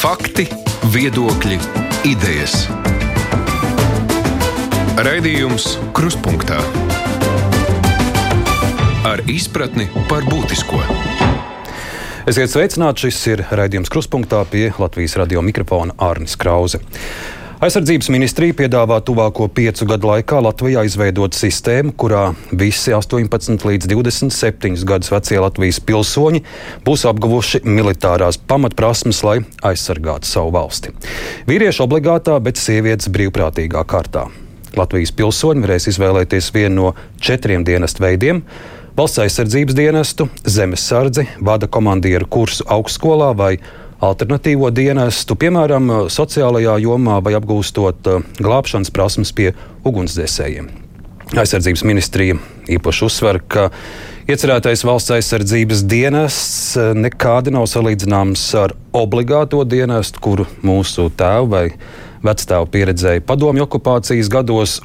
Fakti, viedokļi, idejas. Raidījums Kruspunkta ar izpratni par būtisko. Esiet sveicināti, šis ir raidījums Kruspunkta pie Latvijas radio mikrofona Ārnis Krause. Aizsardzības ministrija piedāvā tuvāko piecu gadu laikā Latvijā izveidot sistēmu, kurā visi 18 līdz 27 gadus vecie Latvijas pilsoņi būs apguvuši militārās pamatprasmes, lai aizsargātu savu valsti. Vīrieši obligātā, bet sievietes brīvprātīgā kārtā. Latvijas pilsoņi varēs izvēlēties vienu no četriem dienestu veidiem valsts aizsardzības dienestu, zemes sardzi, vada komandieru kursu augstskolā vai alternatīvo dienestu, piemēram, sociālajā jomā vai apgūstot uh, glābšanas prasmes pie ugunsdzēsējiem. Aizsardzības ministrija īpaši uzsver, ka iecerētais valsts aizsardzības dienests uh, nekādi nav salīdzināms ar obligāto dienestu, kuru mūsu tēvi vai vectēvi pieredzēja padomju okupācijas gados.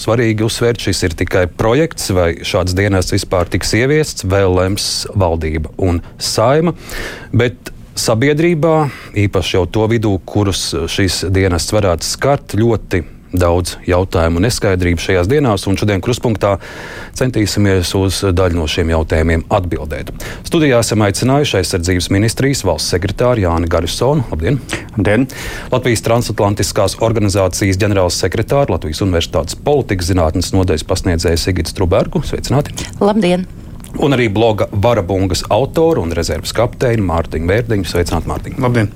Svarīgi uzsvērt, šis ir tikai projekts, vai šāds dienests vispār tiks ieviests, vēl lems valdība un saima. Bet sabiedrībā, īpaši jau to vidū, kurus šīs dienas varētu skart, ļoti daudz jautājumu un neskaidrību šajās dienās, un šodien kruspunktā centīsimies uz daļu no šiem jautājumiem atbildēt. Studijā esam aicinājuši aizsardzības ministrijas valsts sekretāru Jāni Garisonu. Labdien! Labdien. Latvijas transatlantiskās organizācijas ģenerāls sekretārs, Latvijas Universitātes politikas zinātnes nodaļas pasniedzējs Sigits Trubergu. Sveicināti! Labdien! Un arī bloga Varabungas autoru un rezerves kapteini Mārtiņu Vērdiņu. Sveicināti, Mārtiņ! Labdien!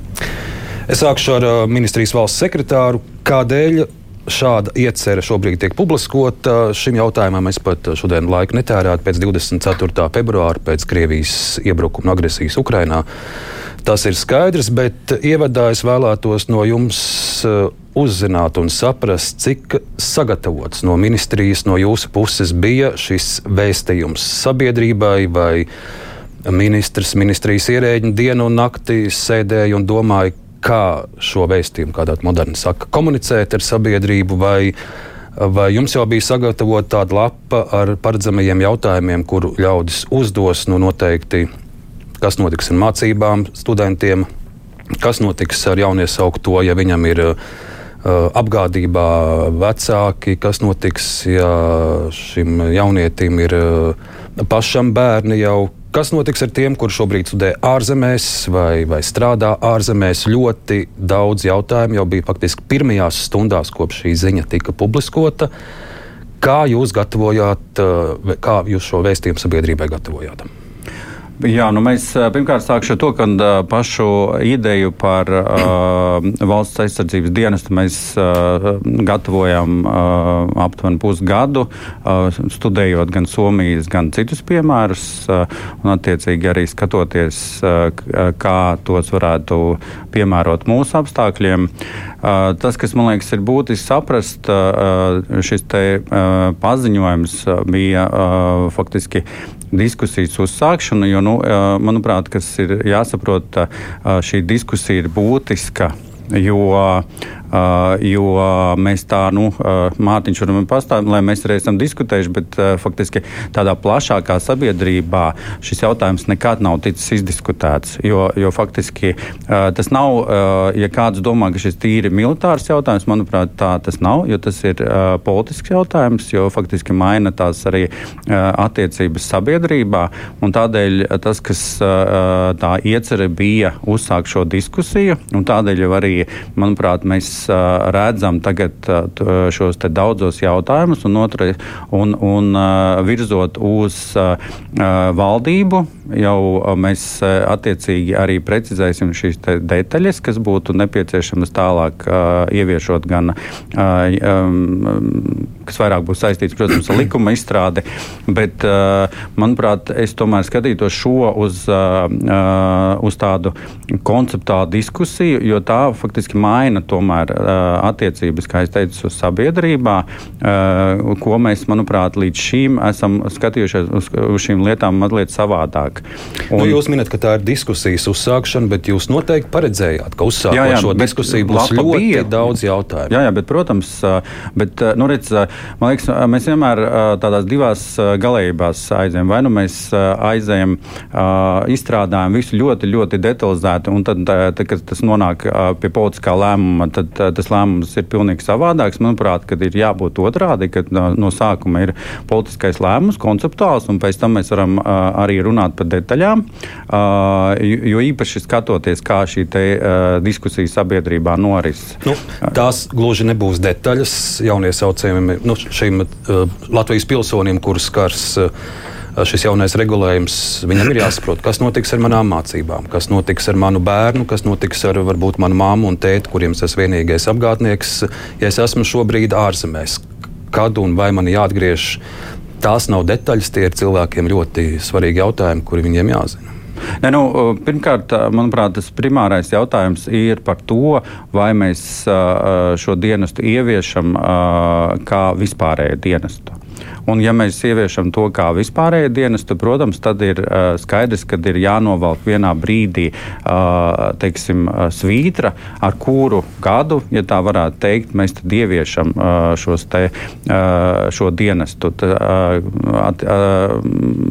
Es sākšu ar uh, ministrijas valsts sekretāru. Kādēļ šāda iecerē šobrīd tiek publiskota. Šim jautājumam es pat šodien laiku netērētu pēc 24. februāra, pēc Krievijas iebrukuma un agresijas Ukrainā. Tas ir skaidrs, bet ievadā es vēlētos no jums uh, uzzināt un saprast, cik sagatavots no ministrijas, no jūsu puses bija šis vēstījums sabiedrībai vai ministrs, ministrijas ierēģi dienu un nakti sēdēja un domāja, kā šo vēstījumu, kā tāda moderna saka, komunicēt ar sabiedrību vai Vai jums jau bija sagatavota tāda lapa ar paredzamajiem jautājumiem, kuru ļaudis uzdos? Nu, noteikti kas notiks ar mācībām, studentiem, kas notiks ar jauniesaukto, ja viņam ir uh, apgādībā vecāki, kas notiks, ja šim jaunietim ir uh, pašam bērni jau. Kas notiks ar tiem, kuriem šobrīd studē ārzemēs vai, vai strādā ārzemēs? Ļoti daudz jautājumu jau bija faktiski pirmajās stundās, kopš šī ziņa tika publiskota. Kā jūs gatavojāt, uh, kā jūs šo vēstījumu sabiedrībai gatavojāt? Jā, nu mēs pirmkārt sākšu ar to, ka pašu ideju par uh, valsts aizsardzības dienestu mēs uh, gatavojam uh, aptuveni pusgadu, uh, studējot gan Somijas, gan citus piemērus, uh, un attiecīgi arī skatoties, uh, kā tos varētu piemērot mūsu apstākļiem. Uh, tas, kas man liekas ir būtiski saprast, uh, šis te uh, paziņojums bija uh, faktiski diskusijas uzsākšanu, jo, nu, manuprāt, kas ir jāsaprot, šī diskusija ir būtiska. Jo Uh, jo mēs tā, nu, uh, Mārtiņš varam pastāstīt, lai mēs arī esam diskutējuši, bet uh, faktiski tādā plašākā sabiedrībā šis jautājums nekad nav ticis izdiskutēts. Jo, jo faktiski tas nav, ja kāds domā, ka šis tīri militārs jautājums, manuprāt, tā tas nav, jo tas ir politisks jautājums, jo faktiski maina tās arī attiecības sabiedrībā. Tādēļ tas, kas tā iecerē bija uzsākt šo diskusiju, un tādēļ arī, manuprāt, mēs redzam tagad šos daudzos jautājumus un, otra, un, un virzot uz valdību. Jau mēs attiecīgi arī precizēsim šīs detaļas, kas būtu nepieciešamas tālāk ieviešot gan, kas vairāk būs saistīts, protams, ar likuma izstrādi, bet, manuprāt, es tomēr skatītos šo uz, uz tādu konceptuālu diskusiju, jo tā faktiski maina tomēr attiecības, kā jau teicu, uz sabiedrībā, ko mēs, manuprāt, līdz šim esam skatījušies uz, uz šīm lietām mazliet savādāk. Vairāk. Un, nu, jūs minat, ka tā ir diskusijas uzsākšana, bet jūs noteikti paredzējāt, ka uzsākot jā, jā, šo diskusiju būs ļoti bija. daudz jautājumu. Jā, jā, bet, protams, bet, nu, redz, man liekas, mēs vienmēr tādās divās galējībās aizējam. Vai nu mēs aizējam, izstrādājam visu ļoti, ļoti detalizēti, un tad, tad kad tas nonāk pie politiskā lēmuma, tad tas lēmums ir pilnīgi savādāks. Manuprāt, kad ir jābūt otrādi, kad no sākuma ir politiskais lēmums, konceptuāls, un pēc tam mēs varam arī runāt par detaļām. Jo īpaši skatoties, kā šī te, diskusija sabiedrībā norisinās. Nu, tās gluži nebūs detaļas jauniesaucējiem, nu, šīm Latvijas pilsonim, kurus skars šis jaunais regulējums, viņam ir jāsaprot, kas notiks ar manām mācībām, kas notiks ar manu bērnu, kas notiks ar varbūt manu māmu un tēti, kuriem es esmu vienīgais apgādnieks, ja es esmu šobrīd ārzemēs. Kad un vai man jāatgriež tās nav detaļas, tie ir cilvēkiem ļoti svarīgi jautājumi, kuri viņiem jāzina. Ne, nu, pirmkārt, manuprāt, tas primārais jautājums ir par to, vai mēs šo dienestu ieviešam kā vispārēju dienestu. Un, ja mēs ieviešam to kā vispārēju dienestu, protams, tad ir uh, skaidrs, ka ir jānovelk vienā brīdī uh, teiksim, uh, svītra, ar kuru gadu, ja tā varētu teikt, mēs ieviešam uh, te, uh, šo dienestu. Tā, uh, at, uh,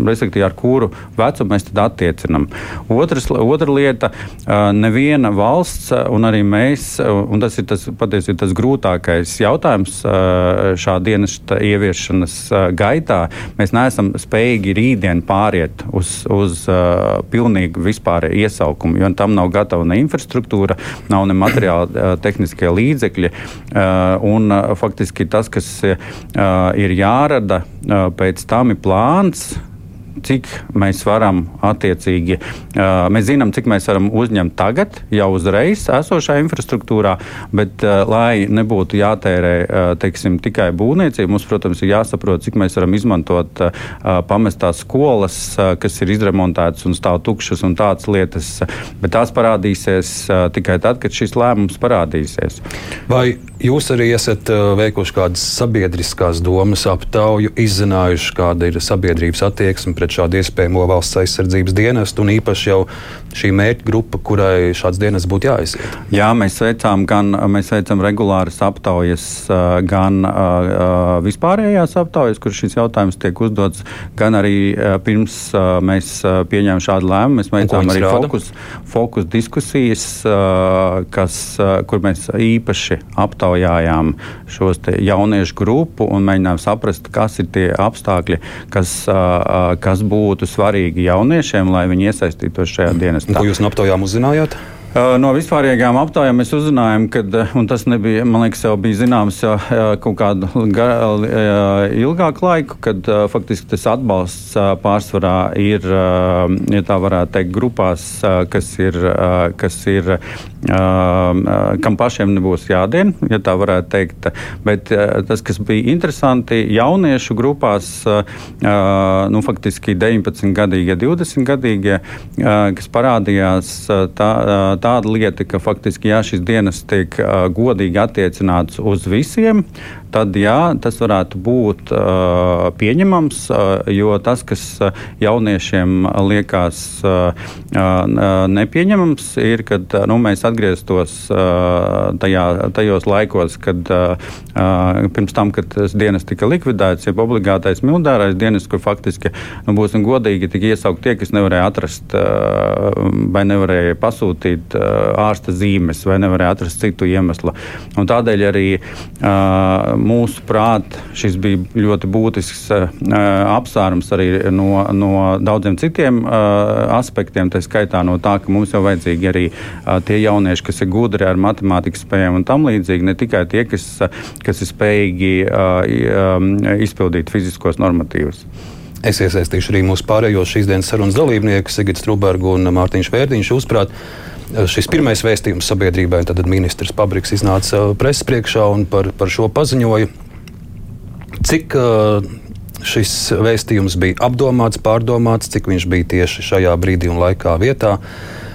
respektīvi, ar kuru vecumu mēs tad attiecinam. Otras, otra lieta, uh, neviena valsts, un arī mēs, un tas ir tas, patiesībā tas grūtākais jautājums uh, šā dienesta ieviešanas gaitā mēs neesam spējīgi rītdien pāriet uz, uz uh, pilnīgu vispārēju iesaukumu, jo tam nav gatava ne infrastruktūra, nav ne materiāli uh, tehniskie līdzekļi. Uh, un, uh, faktiski tas, kas uh, ir jārada, uh, pēc tam ir plāns cik mēs varam attiecīgi, mēs zinām, cik mēs varam uzņemt tagad, jau uzreiz esošā infrastruktūrā, bet lai nebūtu jātērē teiksim, tikai būvniecība, mums, protams, ir jāsaprot, cik mēs varam izmantot pamestās skolas, kas ir izremontētas un stāv tukšas un tādas lietas, bet tās parādīsies tikai tad, kad šis lēmums parādīsies. Vai jūs arī esat veikuši kādas sabiedriskās domas aptauju, izzinājuši, kāda ir sabiedrības attieksme pret šādu iespējamo valsts aizsardzības dienestu, un īpaši jau šī mērķa grupa, kurai šāds dienests būtu jāaiziet? Jā, mēs veicām gan mēs veicam regulāras aptaujas, gan vispārējās aptaujas, kur šis jautājums tiek uzdots, gan arī pirms mēs pieņēmām šādu lēmumu. Mēs veicām arī fokus, fokus diskusijas, kas, kur mēs īpaši aptaujājām šos jauniešu grupu un mēģinājām saprast, kas ir tie apstākļi, kas, kas būtu svarīgi jauniešiem, lai viņi iesaistītos šajā dienestā. Ko jūs no aptaujām uzzinājāt? No vispārīgām aptaujām mēs uzzinājām, ka, un tas nebija, man liekas, jau bija zināms jau kaut kādu ilgāku laiku, kad faktiski tas atbalsts pārsvarā ir, ja tā varētu teikt, grupās, kas ir, kas ir kam pašiem nebūs jādien, ja tā varētu teikt. Bet tas, kas bija interesanti, jauniešu grupās, nu, faktiski 19 gadīgie, 20 gadīgie, kas parādījās tā, tāda lieta, ka faktiski jā, šis dienas tiek godīgi attiecināts uz visiem, tad jā, tas varētu būt uh, pieņemams, uh, jo tas, kas jauniešiem liekas uh, nepieņemams, ir, kad nu, mēs atgrieztos tajā, tajos laikos, kad pirms tam, kad dienas tika likvidēts, jeb obligātais militārais dienas, kur faktiski, nu, būsim godīgi, tika iesaukt tie, kas nevarēja atrast vai nevarēja pasūtīt ārsta zīmes vai nevarēja atrast citu iemeslu. Un tādēļ arī uh, mūsuprāt, šis bija ļoti būtisks uh, apsvērums arī no, no daudziem citiem uh, aspektiem, tā skaitā no tā, ka mums jau vajadzīgi arī uh, tie jaunieši, kas ir gudri ar matemātikas spējām un tam līdzīgi, ne tikai tie, kas, kas ir spējīgi uh, izpildīt fiziskos normatīvus. Es iesaistīšu arī mūsu pārējos šīs dienas sarunas dalībniekus, Sigits Trubergu un Mārtiņš Vērtiņš. Uzprāt, šis pirmais vēstījums sabiedrībai, tad ministrs Pabriks iznāca preses priekšā un par, par šo paziņoja. Cik uh, šis vēstījums bija apdomāts, pārdomāts, cik viņš bija tieši šajā brīdī un laikā vietā?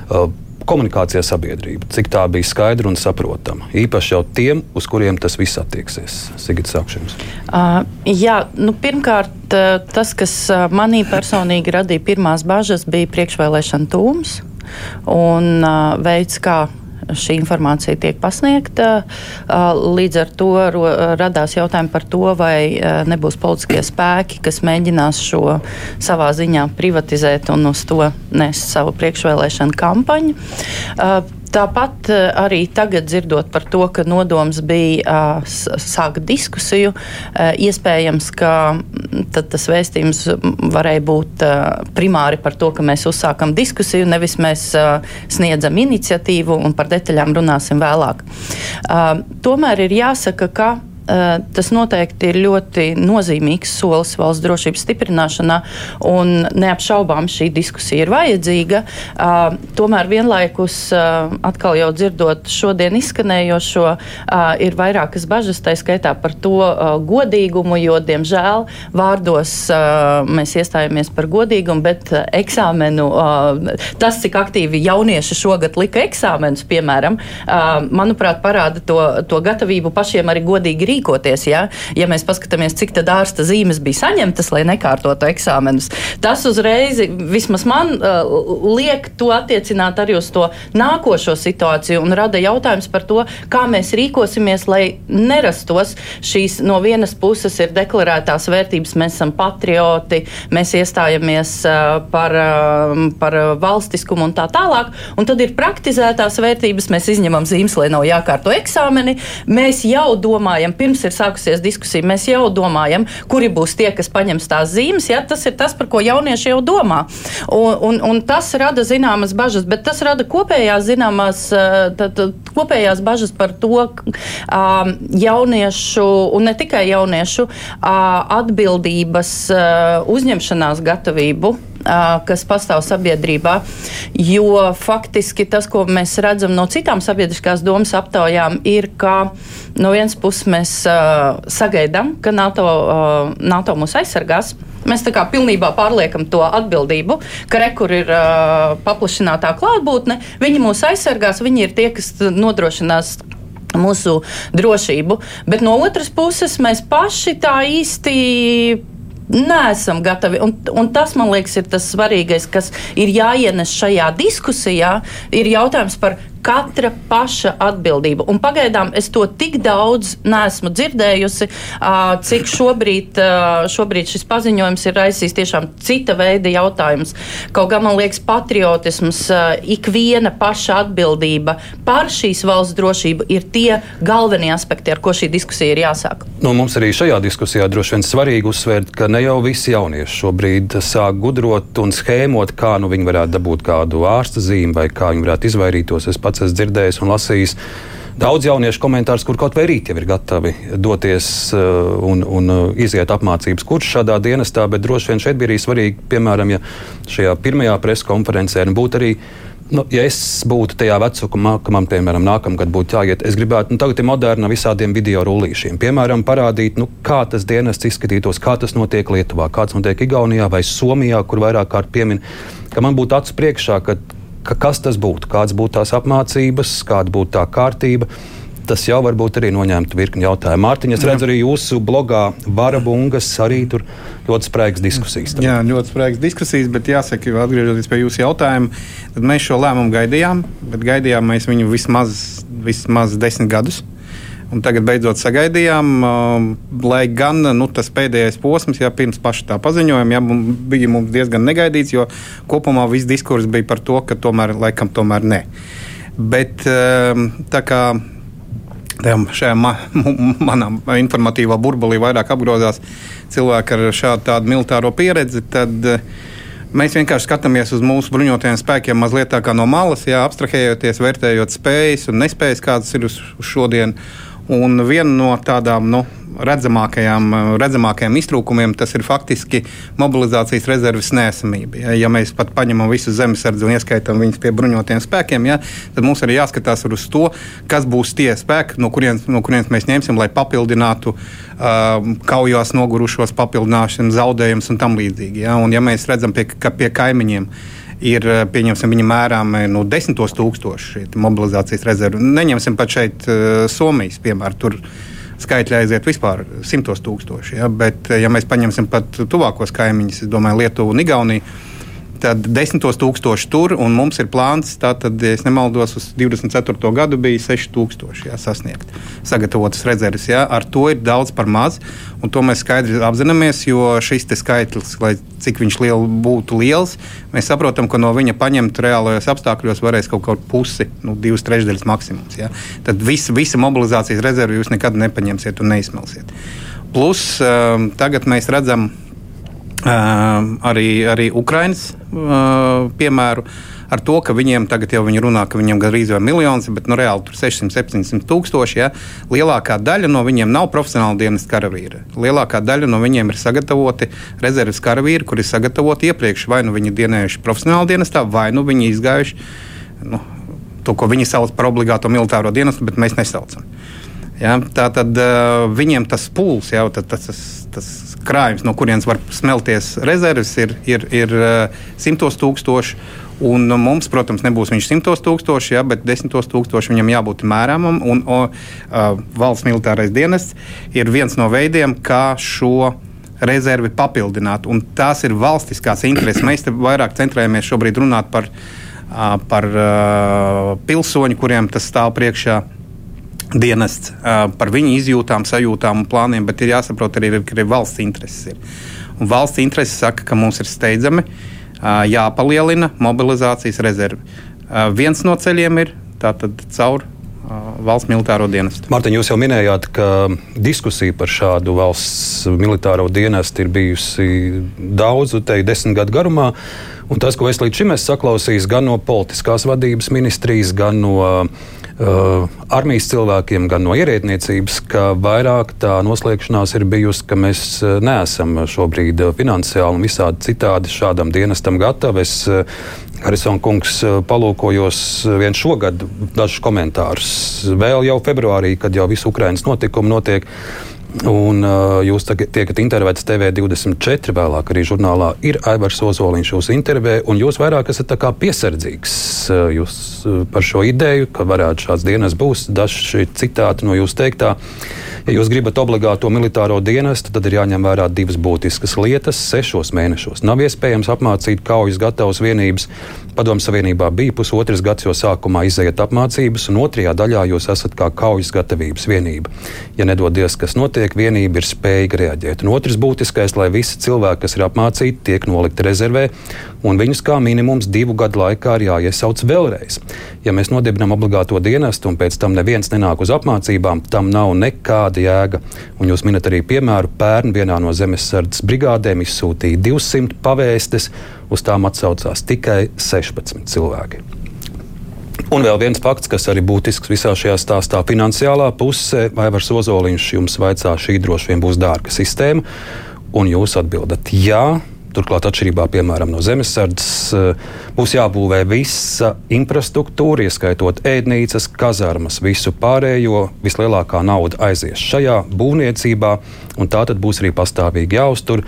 Uh, komunikācijā sabiedrība, cik tā bija skaidra un saprotama. Īpaši jau tiem, uz kuriem tas viss attieksies. Sigita, sākšu jums. Uh, jā, nu, pirmkārt, tas, kas manī personīgi radīja pirmās bažas, bija priekšvēlēšana tūms un veids, kā šī informācija tiek pasniegta. Līdz ar to radās jautājumi par to, vai nebūs politiskie spēki, kas mēģinās šo savā ziņā privatizēt un uz to nest savu priekšvēlēšanu kampaņu. Tāpat eh, arī tagad dzirdot par to, ka nodoms bija uh, sākt diskusiju, uh, iespējams, ka mm, tas vēstījums varēja būt primāri par to, ka mēs uzsākam diskusiju, nevis mēs sniedzam iniciatīvu un par detaļām runāsim vēlāk. Tomēr ir jāsaka, ka Eh, tas noteikti ir ļoti nozīmīgs solis valsts drošības stiprināšanā, un neapšaubām šī diskusija ir vajadzīga. Eh, tomēr vienlaikus eh, atkal jau dzirdot šodien izskanējošo, ir vairākas bažas, tā skaitā par to godīgumu, jo, diemžēl, vārdos mēs iestājāmies par godīgumu, bet eksāmenu, tas, cik aktīvi jaunieši šogad lika eksāmenus, piemēram, manuprāt, parāda to, to gatavību pašiem arī godīgi rīkoties rīkoties. Ja, ja mēs paskatāmies, cik tad ārsta zīmes bija saņemtas, lai nekārtotu eksāmenus, tas uzreiz, vismaz man, uh, liek to attiecināt arī uz to nākošo situāciju un rada jautājums par to, kā mēs rīkosimies, lai nerastos šīs no vienas puses ir deklarētās vērtības, mēs esam patrioti, mēs iestājamies uh, par, uh, par valstiskumu un tā tālāk, un tad ir praktizētās vērtības, mēs izņemam zīmes, lai nav jākārto eksāmeni, mēs jau domājam, pirms ir sākusies diskusija, mēs jau domājam, kuri būs tie, kas paņems tās zīmes. Ja? Tas ir tas, par ko jaunieši jau domā. Un, un, un tas rada zināmas bažas, bet tas rada kopējās zināmas, tad, kopējās bažas par to um, jauniešu, un ne tikai jauniešu, uh, atbildības uh, uzņemšanās gatavību kas pastāv sabiedrībā. Jo faktiski tas, ko mēs redzam no citām sabiedriskās domas aptaujām, ir, ka no vienas puses mēs sagaidām, ka NATO, NATO mūs aizsargās. Mēs tā kā pilnībā pārliekam to atbildību, ka rekur ir uh, paplašinātā klātbūtne. Viņi mūs aizsargās, viņi ir tie, kas nodrošinās mūsu drošību. Bet no otras puses, mēs paši tā īsti neesam gatavi. Un, un tas, man liekas, ir tas svarīgais, kas ir jāienes šajā diskusijā. Ir jautājums par katra paša atbildība. Un pagaidām es to tik daudz neesmu dzirdējusi, cik šobrīd, šobrīd šis paziņojums ir raisījis tiešām cita veida jautājums. Kaut gan man liekas, patriotisms, ikviena paša atbildība par šīs valsts drošību ir tie galvenie aspekti, ar ko šī diskusija ir jāsāk. Nu, mums arī šajā diskusijā droši vien svarīgi uzsvērt, ka ne jau visi jaunieši šobrīd sāk gudrot un schēmot, kā nu viņi varētu dabūt kādu ārsta zīmi vai kā viņi varētu izvairītos. Es pats esmu dzirdējis un lasījis. Daudz jauniešu komentārus, kur kaut vai rīt jau ir gatavi doties uh, un, un uh, iziet apmācības kursus šādā dienestā, bet droši vien šeit bija arī svarīgi, piemēram, ja šajā pirmajā preskonferencē būtu arī Nu, ja es būtu tajā vecumā, ka man, piemēram, nākamgad būtu jāiet, es gribētu, nu, tagad ir moderna visādiem video rullīšiem. Piemēram, parādīt, nu, kā tas dienests izskatītos, kā tas notiek Lietuvā, kāds notiek Igaunijā vai Somijā, kur vairāk kārt piemin, ka man būtu acu priekšā, ka ka kas tas būtu, kādas būtu tās apmācības, kāda būtu tā kārtība. Tas jau varbūt arī noņemtu virkni jautājumu. Mārtiņ, es redzu arī jūsu blogā Varabungas arī tur ļoti spraigas diskusijas. Tad. Jā, ļoti spraigas diskusijas, bet jāsaka, atgriežoties pie jūsu jautājuma, tad mēs šo lēmumu gaidījām, bet gaidījām mēs viņu vismaz, vismaz desmit gadus. Un tagad beidzot sagaidījām, uh, lai gan nu, tas pēdējais posms, ja pirms paša tā paziņojuma, ja, bija mums diezgan negaidīts, jo kopumā viss diskurss bija par to, ka tomēr, laikam, tomēr ne. Bet uh, tā kā šajā ma manā informatīvā burbulī vairāk apgrozās cilvēki ar šādu militāro pieredzi, tad uh, mēs vienkārši skatāmies uz mūsu bruņotajiem spēkiem mazliet tā kā no malas, jā, abstrahējoties, vērtējot spējas un nespējas, kādas ir uz, šodienu. Un viena no tādām nu, redzamākajām, redzamākajiem iztrūkumiem tas ir faktiski mobilizācijas rezerves nesamība. Ja, ja mēs pat paņemam visu zemesardzi un ieskaitām viņus pie bruņotiem spēkiem, ja, tad mums arī jāskatās uz to, kas būs tie spēki, no kurienes, no kurienes mēs ņemsim, lai papildinātu uh, kaujās nogurušos, papildināšanu, zaudējumus un tam līdzīgi. Ja. Un, ja mēs redzam, pie, ka pie kaimiņiem ir pieņemsim, viņa mērāmi nu, desmitos tūkstoši mobilizācijas rezervi. Neņemsim pat šeit Somijas piemēru. Tur skaitļi aiziet vispār simtos tūkstoši. Ja? Bet, ja mēs paņemsim pat tuvākos kaimiņus, es domāju, Lietuvu un Igauniju tad desmitos tūkstoši tur, un mums ir plāns, tātad, ja nemaldos, uz 24. gadu bija 6000 jā, sasniegt sagatavotas rezerves. Jā. Ar to ir daudz par maz, un to mēs skaidri apzināmies, jo šis skaitlis, lai cik viņš liel, būtu liels, mēs saprotam, ka no viņa paņemt reālajos apstākļos varēs kaut kaut pusi, nu, divas trešdaļas maksimums. Jā. Tad visa, visa mobilizācijas rezerve jūs nekad nepaņemsiet un neizsmelsiet. Plus um, tagad mēs redzam, Uh, arī, arī Ukraiņas piemēru. Ar to, ka viņiem tagad jau viņi runā, ka viņiem gandrīz vai miljons, bet nu, reāli tur 600, 700 tūkstoši. Ja? Lielākā daļa no viņiem nav profesionāli dienas karavīri. Lielākā daļa no viņiem ir sagatavoti rezerves karavīri, kuri ir sagatavoti iepriekš. Vai nu viņi dienējuši profesionāli dienestā, vai nu viņi izgājuši nu, to, ko viņi sauc par obligāto militāro dienestu, bet mēs nesaucam. Ja? Tā tad uh, viņiem tas pūls jau tas, tas, tas krājums, no kurienes var smelties rezerves, ir, ir, ir uh, simtos tūkstoši. Un mums, protams, nebūs viņš simtos tūkstoši, ja, bet desmitos tūkstoši viņam jābūt mērāmam. Un o, uh, valsts militārais dienests ir viens no veidiem, kā šo rezervi papildināt. Un tās ir valstiskās intereses. Mēs vairāk centrējamies šobrīd runāt par, uh, par uh, pilsoņu, kuriem tas stāv priekšā dienests par viņu izjūtām, sajūtām un plāniem, bet ir jāsaprot arī, ka arī valsts intereses ir. Un valsts intereses saka, ka mums ir steidzami jāpalielina mobilizācijas rezerve. Viens no ceļiem ir tātad caur valsts militāro dienestu. Mārtiņ, jūs jau minējāt, ka diskusija par šādu valsts militāro dienestu ir bijusi daudzu, te desmit gadu garumā. Un tas, ko es līdz šim esmu saklausījis, gan no politiskās vadības ministrijas, gan no uh, uh, armijas cilvēkiem, gan no ierēdniecības, ka vairāk tā noslēgšanās ir bijusi, ka mēs uh, neesam šobrīd uh, finansiāli un visādi citādi šādam dienestam gatavi. Es, Harisona kungs palūkojos vien šogad dažus komentārus. Vēl jau februārī, kad jau visu Ukraiņas notikumu notiek, Un, uh, jūs tiekat intervētas TV24, vēlāk arī žurnālā ir Aivars Ozoliņš jūs intervē, un jūs vairāk esat piesardzīgs uh, jūs, uh, par šo ideju, ka varētu šāds dienas būs. Daži citāti no jūs teiktā. Ja jūs gribat obligāto militāro dienestu, tad ir jāņem vērā divas būtiskas lietas. Sešos mēnešos nav iespējams apmācīt kaujas gatavas vienības. Padomu Savienībā bija pusotrs gads, jo sākumā iziet apmācības, un otrajā daļā jūs esat kā kaujas gatavības vienība. Ja nedodies, kas notiek, vienība ir spējīga reaģēt. Un otrs būtiskais, lai visi cilvēki, kas ir apmācīti, tiek nolikti rezervē, un viņus kā minimums divu gadu laikā ir jāiesauc vēlreiz. Ja mēs nodibinām obligāto dienestu, un pēc tam neviens nenāk uz apmācībām, tam nav nekāda jēga. Un jūs minat arī piemēru, pērn vienā no zemesardzes brigādēm izsūtīja 200 pavēstes uz tām atsaucās tikai 16 cilvēki. Un vēl viens fakts, kas arī būtisks visā šajā stāstā - finansiālā pusē. Vaivars Ozoliņš jums vaicā, šī droši vien būs dārga sistēma, un jūs atbildat jā. Turklāt, atšķirībā piemēram, no zemesardzes, eh, būs jābūvē visa infrastruktūra, ieskaitot ēdnīcas, kazarmas, visu pārējo. Vislielākā nauda aizies šajā būvniecībā, un tā tad būs arī pastāvīgi jāuztur.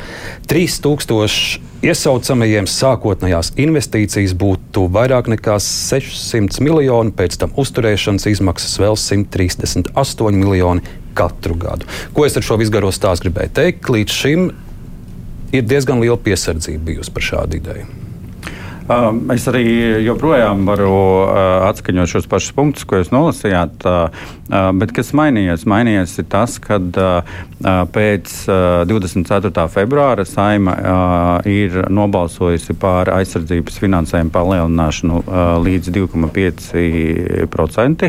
3000 iesaucamajiem sākotnējās investīcijas būtu vairāk nekā 600 miljoni, pēc tam uzturēšanas izmaksas vēl 138 miljoni katru gadu. Ko es ar šo visgaro stāstu gribēju teikt? Līdz šim ir diezgan liela piesardzība bijusi par šādu ideju. Um, es arī joprojām varu uh, atskaņot šos pašus punktus, ko jūs nolasījāt. Uh, uh, bet kas mainījies? Mainījies tas, ka pēc 24. februāra saima ir nobalsojusi par aizsardzības finansējumu palielināšanu līdz 2,5%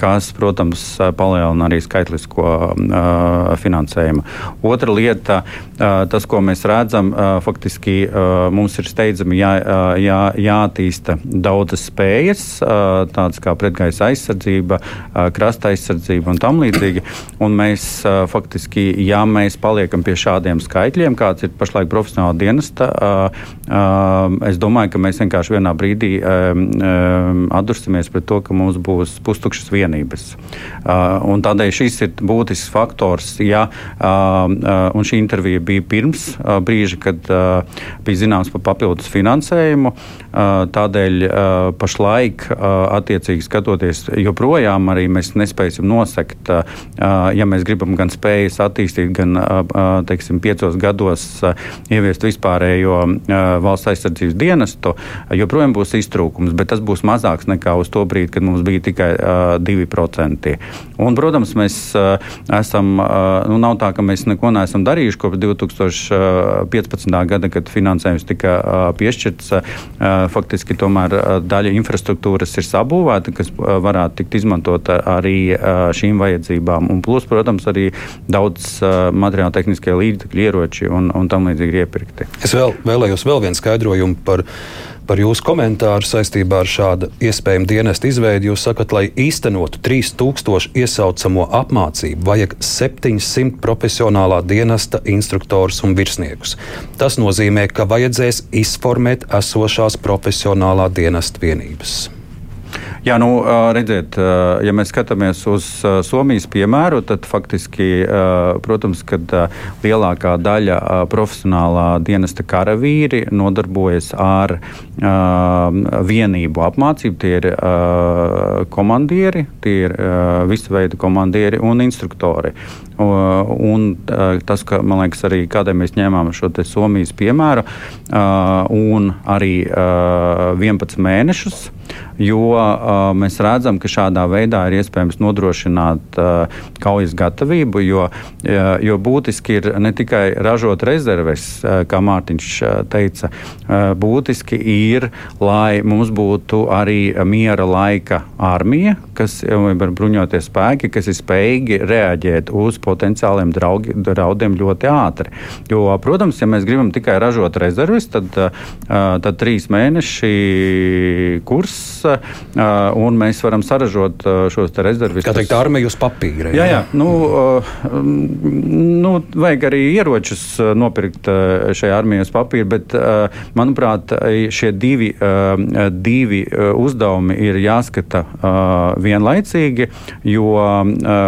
kas, protams, palielina arī skaitlisko uh, finansējumu. Otra lieta, uh, tas, ko mēs redzam, uh, faktiski uh, mums ir steidzami jā, jā, jātīsta daudzas spējas, uh, tādas kā pretgaisa aizsardzība, uh, krasta aizsardzība un tam līdzīgi. Un mēs uh, faktiski, ja mēs paliekam pie šādiem skaitļiem, kāds ir pašlaik profesionāla dienesta, uh, uh, es domāju, ka mēs vienkārši vienā brīdī uh, uh, atdursimies pret to, ka mums būs pustukšas vienības vienības. Uh, tādēļ šis ir būtisks faktors. Ja, uh, uh, un šī intervija bija pirms brīža, kad bija zināms par papildus finansējumu. Tādēļ pašlaik, attiecīgi skatoties, joprojām arī mēs nespēsim nosekt, ja mēs gribam gan spējas attīstīt, gan teiksim, piecos gados ieviest vispārējo valsts aizsardzības dienestu, joprojām būs iztrūkums, bet tas būs mazāks nekā uz to brīdi, kad mums bija tikai 2%. Un, protams, mēs esam, nu, nav tā, ka mēs neko neesam darījuši kopš 2015. gada, kad finansējums tika piešķirts. Faktiski tomēr daļa infrastruktūras ir sabūvēta, kas varētu tikt izmantota arī šīm vajadzībām. Un plus, protams, arī daudz materiāla tehniskie līdzekļi, ieroči un, un tam līdzīgi ir iepirkti. Es vēl, vēlējos vēl vienu skaidrojumu par par jūsu komentāru saistībā ar šādu iespējamu dienestu izveidi. Jūs sakat, lai īstenotu 3000 iesaucamo apmācību, vajag 700 profesionālā dienesta instruktorus un virsniekus. Tas nozīmē, ka vajadzēs izformēt esošās profesionālā dienesta vienības. Jā, nu, redziet, ja mēs skatāmies uz Somijas piemēru, tad faktiski, protams, kad lielākā daļa profesionālā dienesta karavīri nodarbojas ar vienību apmācību. Tie ir komandieri, tie ir visu veidu komandieri un instruktori. Un tas, ka, man liekas, arī kādēļ mēs ņēmām šo Somijas piemēru, un arī 11 mēnešus jo uh, mēs redzam, ka šādā veidā ir iespējams nodrošināt uh, kaujas gatavību, jo, uh, jo būtiski ir ne tikai ražot rezerves, uh, kā Mārtiņš uh, teica, uh, būtiski ir, lai mums būtu arī miera laika armija, kas ir bruņoties spēki, kas ir spējīgi reaģēt uz potenciāliem draugi, draudiem ļoti ātri. Jo, protams, ja mēs gribam tikai ražot rezerves, tad, uh, tad trīs mēneši kurs un mēs varam saražot šos rezervis. Kā teikt, armija uz papīra. Jā, jā. Nu, nu, vajag arī ieročus nopirkt šajā armijā uz papīra, bet, manuprāt, šie divi, divi uzdevumi ir jāskata vienlaicīgi, jo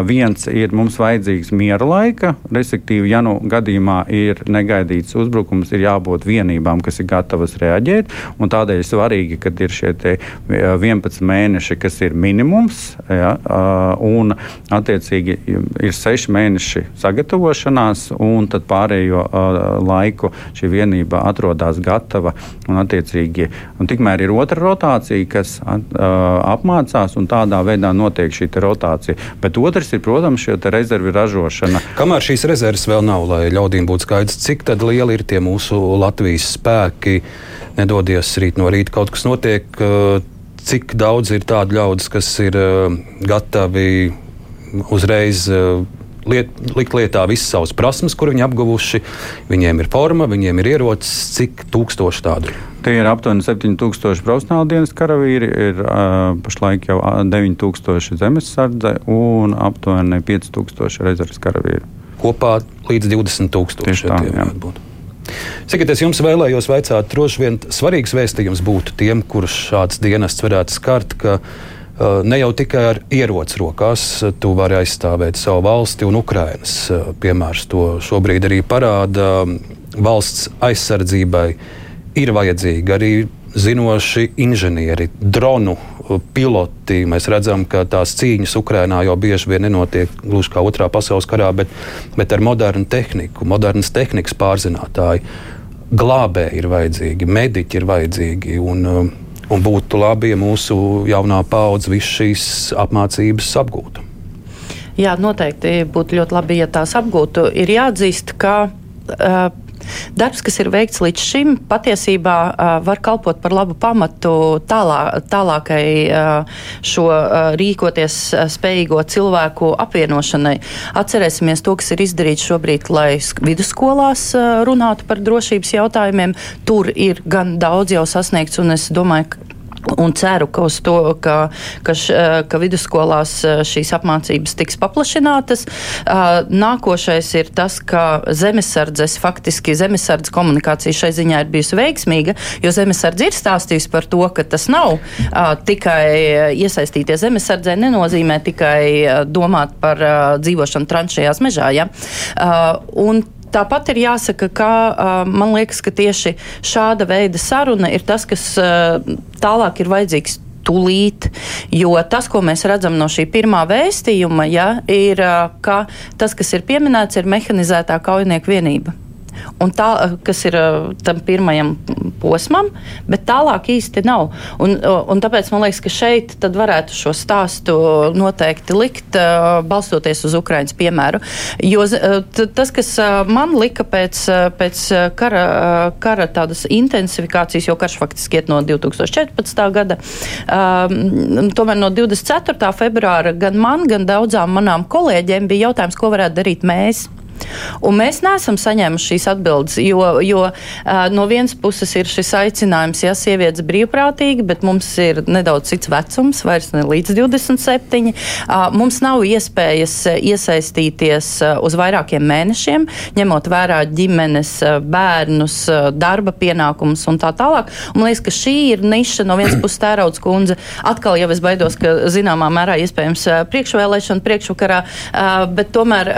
viens ir mums vajadzīgs miera laika, respektīvi, ja nu gadījumā ir negaidīts uzbrukums, ir jābūt vienībām, kas ir gatavas reaģēt, un tādēļ svarīgi, kad ir šie 11 mēneši, kas ir minimums, ja, un attiecīgi ir 6 mēneši sagatavošanās, un tad pārējo laiku šī vienība atrodas gatava. Un, un tikmēr ir otra rotācija, kas apmācās, un tādā veidā notiek šī rotācija. Bet otrs ir, protams, šī rezervi ražošana. Kamēr šīs rezerves vēl nav, lai ļaudīm būtu skaidrs, cik lieli ir tie mūsu Latvijas spēki, nedodies rīt no rīta kaut kas notiek cik daudz ir tādu ļaudis, kas ir uh, gatavi uzreiz uh, liet, likt lietā visas savas prasmes, kur viņi apguvuši. Viņiem ir forma, viņiem ir ierocis, cik tūkstoši tādu. Tie ir aptuveni 7000 profesionāla dienas karavīri, ir uh, pašlaik jau 9000 zemesardze un aptuveni 5000 rezerves karavīri. Kopā līdz 20 000. Sakiet, es jums vēlējos vaicāt, droši vien svarīgs vēstījums būtu tiem, kurus šāds dienests varētu skart, ka uh, ne jau tikai ar ieroci rokās tu vari aizstāvēt savu valsti un Ukrainas uh, piemērs to šobrīd arī parāda. Valsts aizsardzībai ir vajadzīgi arī zinoši inženieri, dronu piloti. Mēs redzam, ka tās cīņas Ukrajinā jau bieži vien nenotiek gluži kā Otrā pasaules karā, bet, bet ar modernu tehniku, modernas tehnikas pārzinātāji. Glābēji ir vajadzīgi, mediķi ir vajadzīgi. Un, um, un būtu labi, ja mūsu jaunā paudze visu šīs apmācības apgūtu. Jā, noteikti būtu ļoti labi, ja tās apgūtu. Ir jāatzīst, ka uh, Darbs, kas ir veikts līdz šim, patiesībā var kalpot par labu pamatu tālā, tālākai šo rīkoties spējīgo cilvēku apvienošanai. Atcerēsimies to, kas ir izdarīts šobrīd, lai vidusskolās runātu par drošības jautājumiem. Tur ir gan daudz jau sasniegts, un es domāju, Un ceru, ka to, ka, ka, š, ka vidusskolās eh, šīs apmācības tiks paplašinātas. Nākošais ir tas, ka zemesardzes, faktiski zemesardzes komunikācija šai ziņā ir bijusi veiksmīga, jo zemesardze ir stāstījusi par to, ka tas nav tikai iesaistīties zemesardzē, nenozīmē tikai domāt par dzīvošanu tranšajās mežā. Ja? Un tāpat ir jāsaka, ka man liekas, ka tieši šāda veida saruna ir tas, kas tālāk ir vajadzīgs tūlīt. Jo tas, ko mēs redzam no šī pirmā vēstījuma, ja, ir, ka tas, kas ir pieminēts, ir mehanizētā kaujinieku vienība un tā, kas ir tam pirmajam posmam, bet tālāk īsti nav. Un, un tāpēc man liekas, ka šeit varētu šo stāstu noteikti likt, balstoties uz Ukraiņas piemēru. Jo tas, kas man lika pēc, pēc kara, kara tādas intensifikācijas, jo karš faktiski iet no 2014. gada, um, tomēr no 24. februāra gan man, gan daudzām manām kolēģiem bija jautājums, ko varētu darīt mēs. Un mēs neesam saņēmuši šīs atbildes, jo, jo no vienas puses ir šis aicinājums, ja sievietes brīvprātīgi, bet mums ir nedaudz cits vecums, vairs ne līdz 27. Mums nav iespējas iesaistīties uz vairākiem mēnešiem, ņemot vērā ģimenes, bērnus, darba pienākumus un tā tālāk. Un man liekas, ka šī ir niša no vienas puses tērauds kundze. Atkal jau es baidos, ka zināmā mērā iespējams priekšvēlēšana priekšvakarā, bet tomēr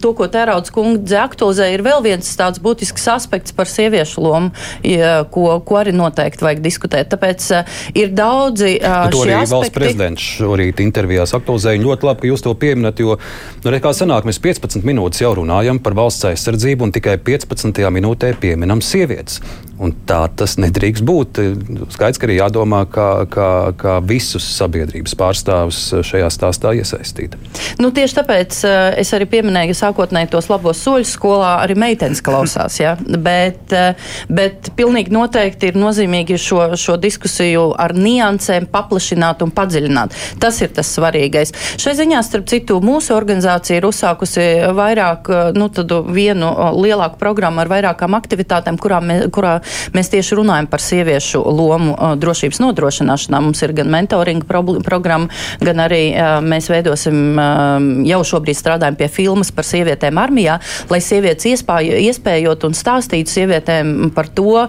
to, ko tērauds Nedaudz kundze aktualizē, ir vēl viens tāds būtisks aspekts par sieviešu lomu, ko, ko arī noteikti vajag diskutēt. Tāpēc uh, ir daudzi. Uh, to arī aspekti... valsts prezidents šorīt intervijās aktualizēja. Ļoti labi, ka jūs to pieminat, jo, nu, re, kā sanāk, mēs 15 minūtes jau runājam par valsts aizsardzību un tikai 15. minūtē pieminam sievietes. Un tā tas nedrīkst būt. Skaidrs, ka arī jādomā, kā, kā, kā visus sabiedrības pārstāvus šajā stāstā iesaistīt. Nu, tieši tāpēc uh, es arī pieminēju sākotnēji tos labos soļus skolā, arī meitenes klausās. Ja? Bet, uh, bet pilnīgi noteikti ir nozīmīgi šo, šo diskusiju ar niansēm paplašināt un padziļināt. Tas ir tas svarīgais. Šai ziņā, starp citu, mūsu organizācija ir uzsākusi vairāk, nu, vienu lielāku programmu ar vairākām aktivitātēm, kurā, kurā Mēs tieši runājam par sieviešu lomu drošības nodrošināšanā. Mums ir gan mentoringa programma, gan arī mēs veidosim, jau šobrīd strādājam pie filmas par sievietēm armijā, lai sievietes iespāj, iespējot un stāstītu sievietēm par to,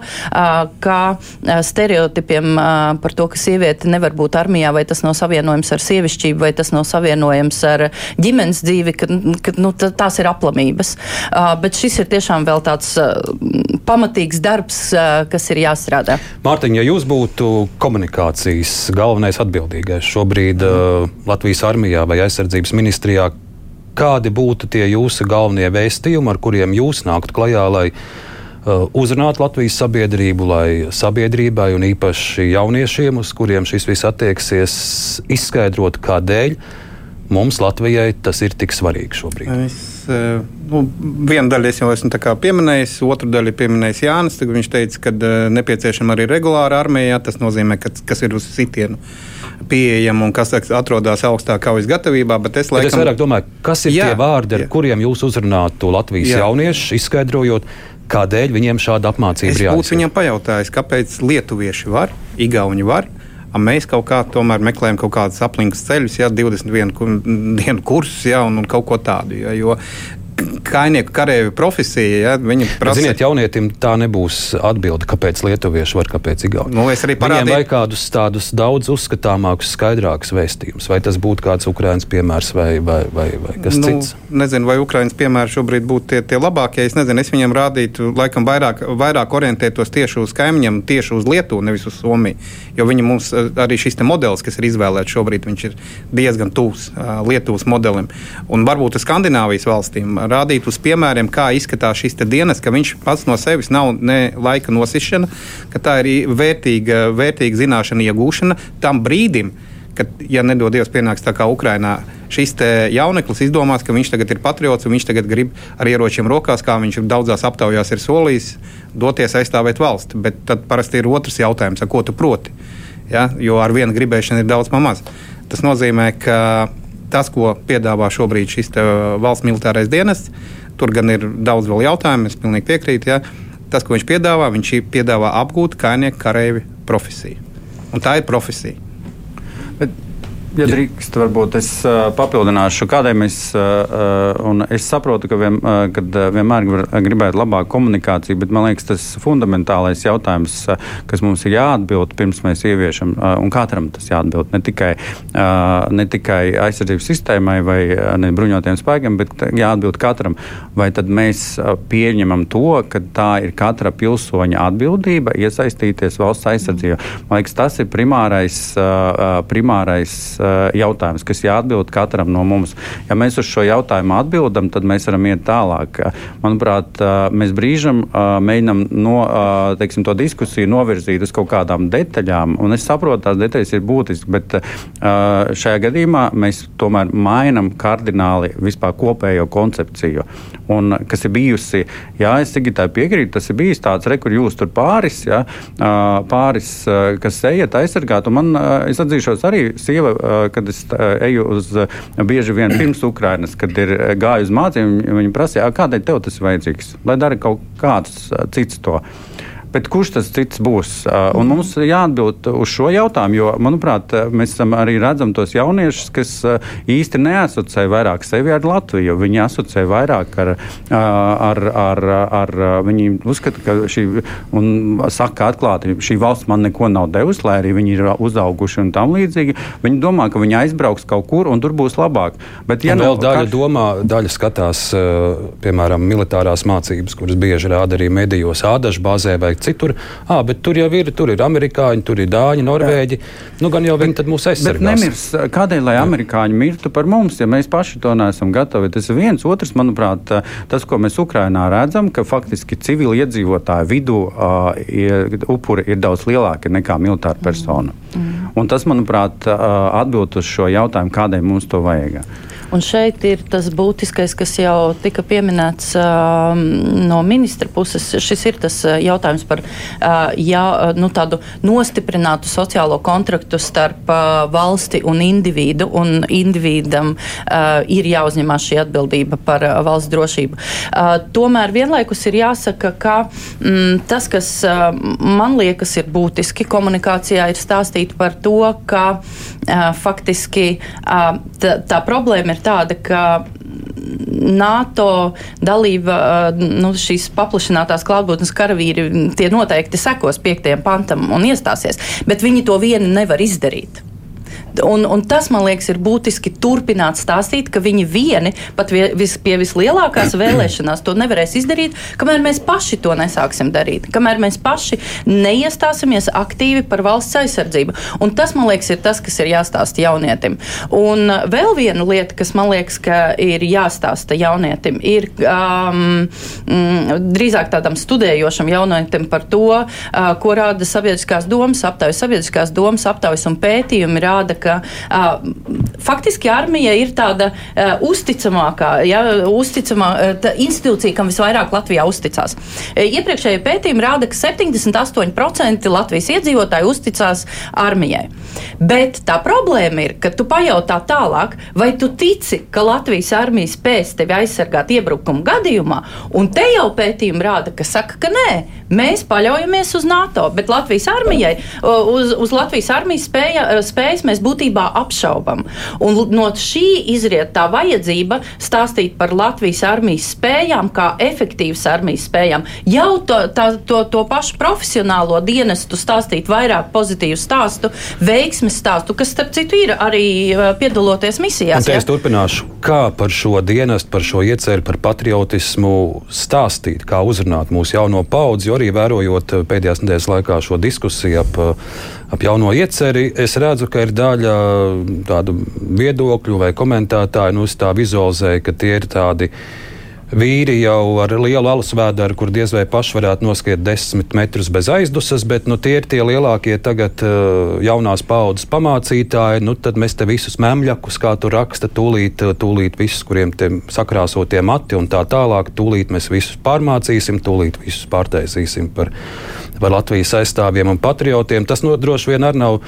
kā stereotipiem par to, ka sieviete nevar būt armijā, vai tas nav savienojams ar sievišķību, vai tas nav savienojams ar ģimenes dzīvi, ka, ka nu, tās ir aplamības. Bet šis ir tiešām vēl tāds pamatīgs darbs, kas ir jāstrādā. Mārtiņ, ja jūs būtu komunikācijas galvenais atbildīgais šobrīd uh, Latvijas armijā vai aizsardzības ministrijā, kādi būtu tie jūsu galvenie vēstījumi, ar kuriem jūs nāktu klajā, lai uh, uzrunātu Latvijas sabiedrību, lai sabiedrībai un īpaši jauniešiem, uz kuriem šis viss attieksies, izskaidrotu, kādēļ mums Latvijai tas ir tik svarīgi šobrīd? Es, nu, vienu daļu es jau esmu pieminējis, otru daļu pieminējis Jānis. Viņš teica, ka nepieciešama arī regulāra armija. Tas nozīmē, ka, kas ir uz sitienu pieejama un kas atrodas augstā kaujas gatavībā. Bet es, laikam, bet es vairāk domāju, kas ir jā, tie vārdi, ar jā. kuriem jūs uzrunātu Latvijas jā. jauniešus, izskaidrojot, kādēļ viņiem šāda apmācība ir jābūt. Es būtu viņam pajautājis, kāpēc lietuvieši var, igauņi var, mēs kaut kā tomēr meklējam kaut kādus aplinkus ceļus, ja 21 dienu kursus, ja, un, un kaut ko tādu. Ja, jo kainieku karavīru profesija. Ja, viņa prasa... Ziniet, jaunietim tā nebūs atbilde, kāpēc lietuvieši var, kāpēc igauni. Nu, parādīju... Viņiem vajag kādus tādus daudz uzskatāmākus, skaidrākus vēstījumus. Vai tas būtu kāds Ukraiņas piemērs vai, vai, vai, vai kas nu, cits? Nezinu, vai Ukraiņas piemēri šobrīd būtu tie, tie labākie. Es nezinu, es viņiem rādītu, laikam vairāk, vairāk orientētos tieši uz kaimiņiem, tieši uz Lietuvu, nevis uz Somiju. Jo viņi mums arī šis modelis, kas ir izvēlēts šobrīd, ir diezgan tuvs Lietuvas modelim. Un varbūt uz Skandināvijas valstīm rādīt uz piemēriem, kā izskatās šis dienas, ka viņš pats no sevis nav ne laika nosišana, ka tā ir vērtīga, vērtīga zināšana iegūšana tam brīdim. Kad, ja nedod Dievs, pienāks tā kā Ukrainā, šis jauneklis izdomās, ka viņš tagad ir patriots un viņš tagad grib ar ieročiem rokās, kā viņš daudzās aptaujās ir solījis, doties aizstāvēt valsti. Bet tad parasti ir otrs jautājums, ko tu proti. Ja? Jo ar vienu gribēšanu ir daudz maz. Tas nozīmē, ka tas, ko piedāvā šobrīd šis valsts militārais dienests, tur gan ir daudz vēl jautājumu, es pilnīgi piekrītu. Ja. Tas, ko viņš piedāvā, viņš piedāvā apgūt kainieku kareivi profesiju. Un tā ir profesija. Bet Ja drīkst, varbūt es uh, papildināšu, kādēļ mēs, uh, es saprotu, ka vien, uh, kad, uh, vienmēr gribētu labāku komunikāciju, bet man liekas, tas fundamentālais jautājums, uh, kas mums ir jāatbild pirms mēs ieviešam, uh, un katram tas jāatbild ne tikai, uh, ne tikai aizsardzības sistēmai vai ne bruņotiem spēkiem, bet jāatbild katram, vai tad mēs uh, pieņemam to, ka tā ir katra pilsoņa atbildība iesaistīties valsts aizsardzībā. Man liekas, tas ir primārais, uh, primārais jautājums, kas jāatbild katram no mums. Ja mēs uz šo jautājumu atbildam, tad mēs varam iet tālāk. Manuprāt, eh, mēs brīžam eh, mēģinam no, teiksim, to diskusiju novirzīt uz kaut kādām detaļām, un es saprotu, tās detaļas ir būtiskas, bet šajā gadījumā mēs tomēr mainam kardināli vispār kopējo koncepciju. Un, kas ir bijusi, jā, es Sigitai piekrītu, tas ir bijis tāds, re, kur jūs tur pāris, jā, pāris, kas ejat aizsargāt, un man, es atzīšos, arī sieva kad es eju uz bieži vien pirms Ukrainas, kad ir gāju uz mācībām, viņi prasīja, kādēļ tev tas ir vajadzīgs, lai dara kaut kāds cits to. Bet kurš tas cits būs? Un mhm. mums ir jāatbild uz šo jautājumu, jo, manuprāt, mēs arī redzam tos jauniešus, kas īsti neasociē vairāk sevi ar Latviju. Viņi asociē vairāk ar, ar, ar, ar viņi uzskata, ka šī, un saka atklāti, šī valsts man neko nav devusi, lai arī viņi ir uzauguši un tam līdzīgi. Viņi domā, ka viņi aizbrauks kaut kur un tur būs labāk. Bet, ja un vēl daļa karš... domā, daļa skatās, piemēram, militārās mācības, kuras bieži rāda arī medijos ādažu bāzē vai citur. À, bet tur jau ir, tur ir amerikāņi, tur ir dāņi, norvēģi. Nu, gan jau viņi tad mūs aizsargās. Nemirs, kādēļ, lai amerikāņi mirtu par mums, ja mēs paši to neesam gatavi? Tas ir viens. Otrs, manuprāt, tas, ko mēs Ukrainā redzam, ka faktiski civili iedzīvotāju vidū uh, ir, upuri ir daudz lielāki nekā militāra persona. Mm. Un tas, manuprāt, uh, atbild uz šo jautājumu, kādēļ mums to vajag. Un šeit ir tas būtiskais, kas jau tika pieminēts uh, no ministra puses. Šis ir tas jautājums par uh, jā, nu, tādu nostiprinātu sociālo kontraktu starp uh, valsti un individu, un individam uh, ir jāuzņemās šī atbildība par uh, valsts drošību. Uh, tomēr vienlaikus ir jāsaka, ka mm, tas, kas uh, man liekas ir būtiski komunikācijā, ir stāstīt par to, ka uh, faktiski uh, tā, tā problēma ir ir tāda, ka NATO dalība, nu, šīs paplašinātās klātbūtnes karavīri, tie noteikti sekos piektajam pantam un iestāsies, bet viņi to vieni nevar izdarīt. Un, un tas, man liekas, ir būtiski turpināt stāstīt, ka viņi vieni pat vis, pie vislielākās vēlēšanās to nevarēs izdarīt, kamēr mēs paši to nesāksim darīt, kamēr mēs paši neiestāsimies aktīvi par valsts aizsardzību. Un tas, man liekas, ir tas, kas ir jāstāsta jaunietim. Un vēl viena lieta, kas man liekas, ka ir jāstāsta jaunietim, ir um, mm, drīzāk tādam studējošam jaunietim par to, uh, ko rāda sabiedriskās domas aptaujas. Sabiedriskās domas aptaujas un pētījumi rāda, ka uh, faktiski armija ir tāda uzticamākā, ja, uzticamā uh, institūcija, kam visvairāk Latvijā uzticās. Iepriekšējie pētījumi rāda, ka 78% Latvijas iedzīvotāji uzticās armijai. Bet tā problēma ir, ka tu pajautā tālāk, vai tu tici, ka Latvijas armija spēs tevi aizsargāt iebrukuma gadījumā, un te jau pētījumi rāda, ka saka, ka nē, mēs paļaujamies uz NATO, bet Latvijas armijai, uz, uz Latvijas armijas spēja, spējas mēs būtībā apšaubam. Un no šī izriet tā vajadzība stāstīt par Latvijas armijas spējām, kā efektīvas armijas spējām. Jau to, tā, to, to pašu profesionālo dienestu stāstīt vairāk pozitīvu stāstu, veiksmes stāstu, kas, starp citu, ir arī piedaloties misijās. Un te ja? es turpināšu, kā par šo dienestu, par šo ieceļu, par patriotismu stāstīt, kā uzrunāt mūsu jauno paudzi, jo arī vērojot pēdējās nedēļas laikā šo diskusiju ap ap jauno ieceri, es redzu, ka ir daļa tādu viedokļu vai komentētāju, nu, vizualizēja, ka tie ir tādi vīri jau ar lielu alus vēdru, kur diez vai paši varētu noskriet desmit metrus bez aizdusas, bet nu, tie ir tie lielākie tagad uh, jaunās paudzes pamācītāji. Nu, tad mēs te visus memļakus, kā tu raksta, tūlīt, tūlīt visus, kuriem tie sakrāsotie mati un tā tālāk, tūlīt mēs visus pārmācīsim, tūlīt visus pārtaisīsim par par Latvijas aizstāvjiem un patriotiem. Tas no, droši vien arī nav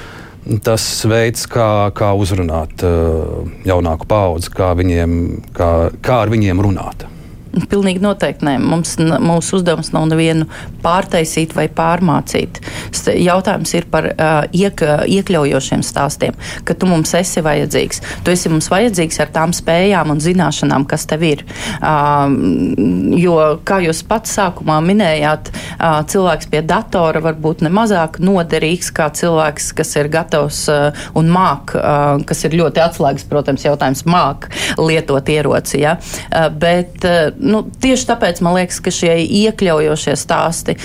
tas veids, kā, kā uzrunāt uh, jaunāku paudzi, kā, viņiem, kā, kā ar viņiem runāt. Pilnīgi noteikti nē. Mums, mūsu uzdevums nav nevienu pārtaisīt vai pārmācīt. Jautājums ir par uh, iek, iekļaujošiem stāstiem, ka tu mums esi vajadzīgs. Tu esi mums vajadzīgs ar tām spējām un zināšanām, kas tev ir. Uh, jo, kā jūs pats sākumā minējāt, uh, cilvēks pie datora var būt ne mazāk noderīgs kā cilvēks, kas ir gatavs uh, un māk, uh, kas ir ļoti atslēgas, protams, jautājums, māk lietot ieroci. Ja? Uh, bet, uh, nu, tieši tāpēc man liekas, ka šie iekļaujošie stāsti,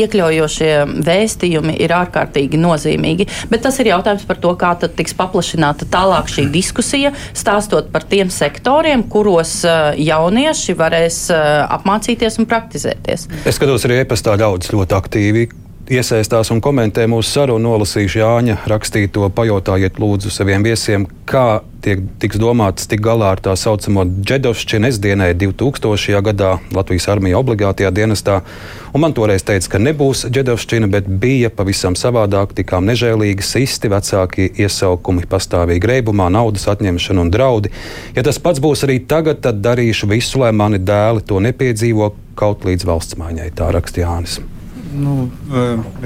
iekļaujošie vēstījumi ir ārkārtīgi nozīmīgi. Bet tas ir jautājums par to, kā tiks paplašināta tālāk šī diskusija, stāstot par tiem sektoriem, kuros jaunieši varēs apmācīties un praktizēties. Es skatos, arī e-pastā ļaudis ļoti aktīvi iesaistās un komentē mūsu sarunu, nolasīšu Jāņa rakstīto, pajautājiet lūdzu saviem viesiem, kā tiek, tiks domāts tik galā ar tā saucamo Džedovšķinu. Es dienēju 2000. gadā Latvijas armijā obligātajā dienestā, un man toreiz teica, ka nebūs Džedovšķina, bet bija pavisam savādāk, tikām nežēlīgi sisti, vecāki iesaukumi, pastāvīgi reibumā, naudas atņemšana un draudi. Ja tas pats būs arī tagad, tad darīšu visu, lai mani dēli to nepiedzīvo kaut līdz valsts maiņai, tā raksta Jānis nu,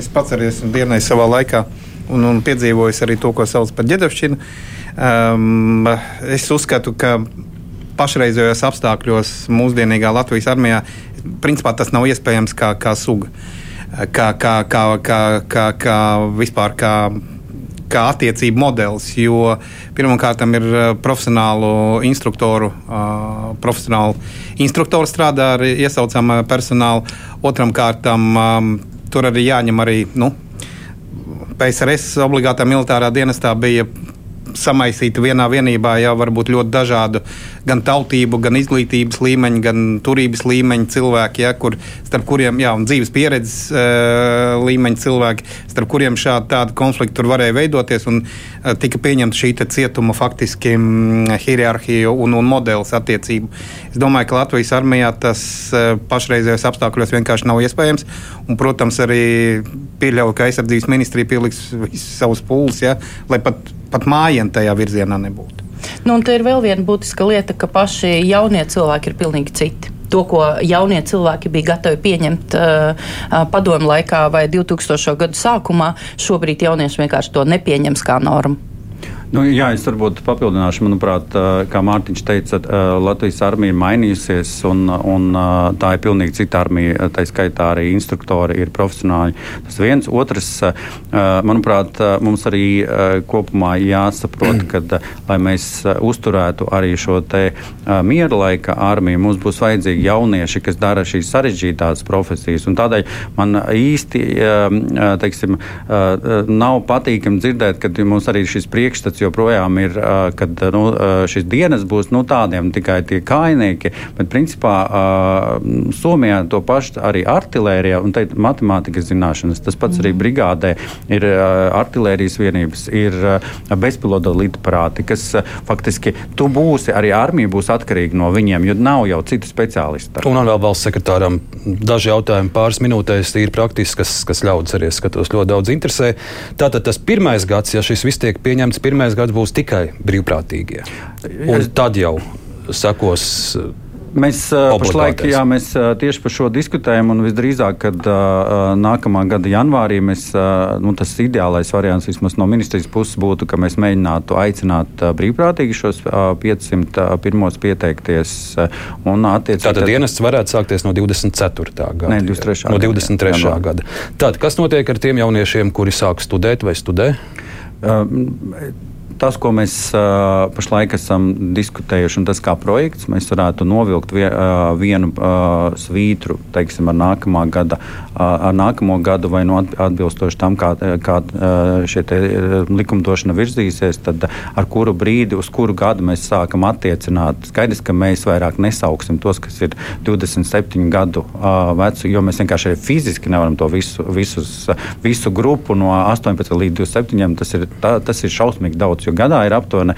es pats arī esmu dienējis savā laikā un, un piedzīvojis arī to, ko sauc par ģedavšķinu. Um, es uzskatu, ka pašreizējos apstākļos mūsdienīgā Latvijas armijā principā tas nav iespējams kā, kā suga. Kā, kā, kā, kā, kā, kā vispār kā kā attiecību modelis, jo pirmkārt ir profesionālu instruktoru, profesionāli instruktori strādā ar iesaucamu personālu, otram kārtam tur arī jāņem arī. Nu, PSRS obligātā militārā dienestā bija samaisīta vienā vienībā jau var būt ļoti dažādu gan tautību, gan izglītības līmeņu, gan turības līmeņu cilvēki, ja, kur, starp kuriem, jā, un dzīves pieredzes uh, līmeņa cilvēki, starp kuriem šādi tādi konflikti tur varēja veidoties, un uh, tika pieņemta šī cietuma faktiski mm, hierarhija un, un modelis attiecību. Es domāju, ka Latvijas armijā tas uh, pašreizējos apstākļos vienkārši nav iespējams, un, protams, arī pieļauju, ka aizsardzības ministrija pieliks savus pūles, ja, lai pat pat mājiņa tajā virzienā nebūtu. Nu, un te ir vēl viena būtiska lieta, ka paši jaunie cilvēki ir pilnīgi citi to, ko jaunie cilvēki bija gatavi pieņemt uh, padomu laikā vai 2000. gadu sākumā, šobrīd jaunieši vienkārši to nepieņems kā normu. Nu, jā, es varbūt papildināšu. Manuprāt, kā Mārtiņš teica, Latvijas armija ir mainījusies, un, un tā ir pilnīgi cita armija. Tā skaitā arī instruktori ir profesionāļi. Tas viens. Otrs, manuprāt, mums arī kopumā jāsaprot, ka, lai mēs uzturētu arī šo te miera laika armiju, mums būs vajadzīgi jaunieši, kas dara šīs sarežģītās profesijas. Un tādēļ man īsti teiksim, nav patīkami dzirdēt, ka mums arī šis priekšstats uzskats joprojām ir, ka nu, šis dienas būs nu, tādiem tikai tie kainieki, bet principā Somijā to pašu arī artilērija un matemātikas zināšanas. Tas pats arī brigādē ir artilērijas vienības, ir bezpilota lidparāti, kas faktiski tu būsi, arī armija būs atkarīga no viņiem, jo nav jau citu speciālistu. Un vēl valsts sekretāram daži jautājumi pāris minūtēs, ir praktiski, kas, kas ļaudis arī skatos ļoti daudz interesē. Tātad tas pirmais gads, ja šis viss tiek pieņemts pirmais nākamais gads būs tikai brīvprātīgie. Un tad jau sekos. Mēs pašlaik jā, mēs tieši par šo diskutējam, un visdrīzāk, kad uh, nākamā gada janvārī mēs, uh, nu, tas ideālais variants vismaz no ministrijas puses būtu, ka mēs mēģinātu aicināt uh, brīvprātīgi šos uh, 500 uh, pirmos pieteikties. Uh, Tātad tad... dienests varētu sākties no 24. gada. Nē, 23. No 23. Jā, gada. Tad, kas notiek ar tiem jauniešiem, kuri sāk studēt vai studē? Uh, tas, ko mēs uh, pašlaik esam diskutējuši, un tas kā projekts, mēs varētu novilkt vie, uh, vienu uh, svītru, teiksim, ar, nākamā gada, uh, ar nākamo gadu vai nu atbilstoši tam, kā, kā uh, te, likumdošana virzīsies, tad ar kuru brīdi, uz kuru gadu mēs sākam attiecināt. Skaidrs, ka mēs vairāk nesauksim tos, kas ir 27 gadu uh, veci, jo mēs vienkārši fiziski nevaram to visu, visus, visu grupu no 18 līdz 27. Tas ir, tā, tas ir šausmīgi daudz jo gadā ir aptuveni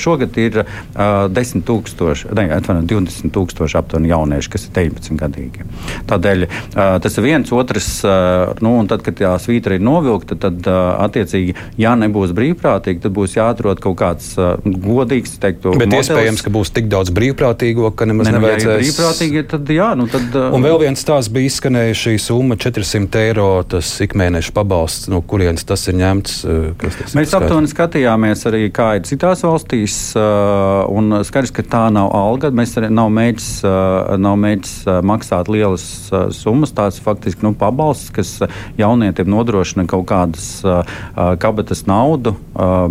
šogad ir uh, 10 tūkstoši, ne, atvaino, 20 tūkstoši aptuveni jaunieši, kas ir 19 gadīgi. Tādēļ uh, tas ir viens, otrs, uh, nu, un tad, kad tā svītra ir novilkta, tad attiecīgi, ja nebūs brīvprātīgi, tad būs jāatrod kaut kāds godīgs, teiktu, Bet modelis. iespējams, ka būs tik daudz brīvprātīgo, ka nemaz Ne, nu, ja nevajadzēs. brīvprātīgi, tad jā, nu tad. Un vēl viens tās bija izskanējis šī summa 400 eiro, tas ikmēneša pabalsts, no kurienes tas ir ņemts. tas Mēs aptuveni skatījāmies arī, kā ir citās valstīs, uh, un skaidrs, ka tā nav alga. Mēs arī nav mēģis, uh, nav mēģis uh, maksāt lielas summas. Tās faktiski nu, pabalsts, kas jaunietim nodrošina kaut kādas kabatas naudu,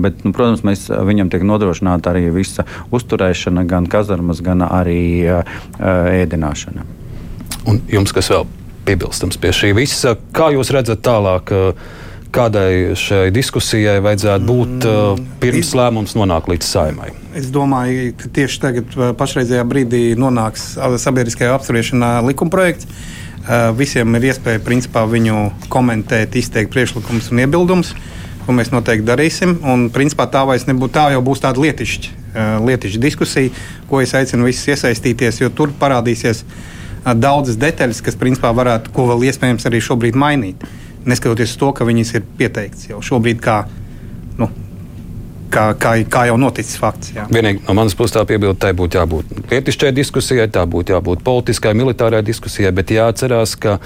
bet, nu, protams, mēs, viņam tiek nodrošināta arī visa uzturēšana, gan kazarmas, gan arī ēdināšana. Un jums kas vēl piebilstams pie šī visa? Kā jūs redzat tālāk? uh, Kādai šai diskusijai vajadzētu būt uh, pirms lēmums nonāk līdz saimai? Es domāju, ka tieši tagad, uh, pašreizajā brīdī, nonāks uh, sabiedriskajā apspriešanā likumprojekts. Visiem ir iespēja principā, viņu komentēt, izteikt priekšlikumus un iebildumus, ko mēs noteikti darīsim. Un, principā, tā, nebūs, tā jau būs tāda lietišķa, lietišķa diskusija, ko es aicinu visus iesaistīties, jo tur parādīsies daudzas detaļas, kas principā varētu, ko vēl iespējams arī šobrīd mainīt. Neskatoties uz to, ka viņas ir pieteiktas jau šobrīd, kā, nu, kā, kā, kā jau noticis fakts. Jā. Vienīgi no manas puses tā piebilde, tai būtu jābūt lietišķai diskusijai, tā būtu jābūt politiskai, militārai diskusijai, bet jāatcerās, ka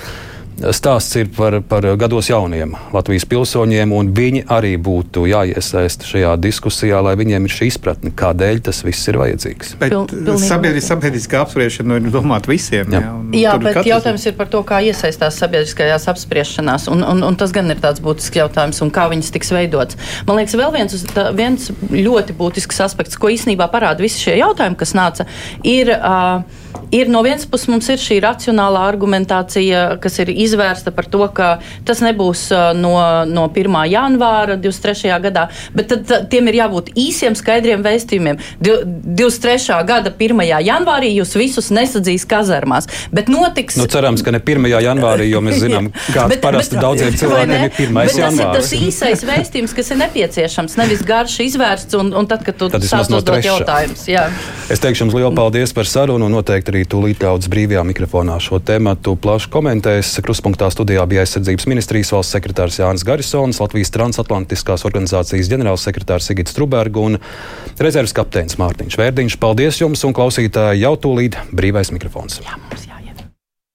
stāsts ir par, par gados jauniem Latvijas pilsoņiem, un viņi arī būtu jāiesaista šajā diskusijā, lai viņiem ir šī izpratne, kādēļ tas viss ir vajadzīgs. Bet Pil- pilnīgi sabiedri, sabiedriskā apspriešana ir domāta visiem. Jā. Jā, Jā, bet katrs- jautājums ir par to, kā iesaistās sabiedriskajās apspriešanās. Un, un, un tas gan ir tāds būtisks jautājums, un kā viņas tiks veidotas. Man liekas, vēl viens, viens ļoti būtisks aspekts, ko īstenībā parāda visi šie jautājumi, kas nāca, ir. Uh, Ir no vienas puses mums ir šī racionālā argumentācija, kas ir izvērsta par to, ka tas nebūs no, no 1. janvāra 23. gadā, bet tad, tiem ir jābūt īsiem, skaidriem vēstījumiem. Div- 23. gada 1. janvārī jūs visus nesadzīs kazarmās, bet notiks. Nu, cerams, ka ne 1. janvārī, jo mēs zinām, kāds parasti daudziem vai cilvēkiem ir 1. Bet tas ir tas īsais vēstījums, kas ir nepieciešams, nevis garš izvērsts, un, un tad, kad tu Tad sāc no uzdot trešā. jautājumus. Jā. Es teikšu jums lielu paldies par sarunu, un noteikti arī tūlīt daudz brīvajā mikrofonā šo tēmu plaši komentēs. Kruspunktā studijā bija aizsardzības ministrijas valsts sekretārs Jānis Garisons, Latvijas transatlantiskās organizācijas ģenerālsekretārs Sigits Truberg un rezerves kapteinis Mārtiņš Vērdiņš. Paldies jums un klausītāji jau tūlīt brīvais mikrofons. Jā, mums jā.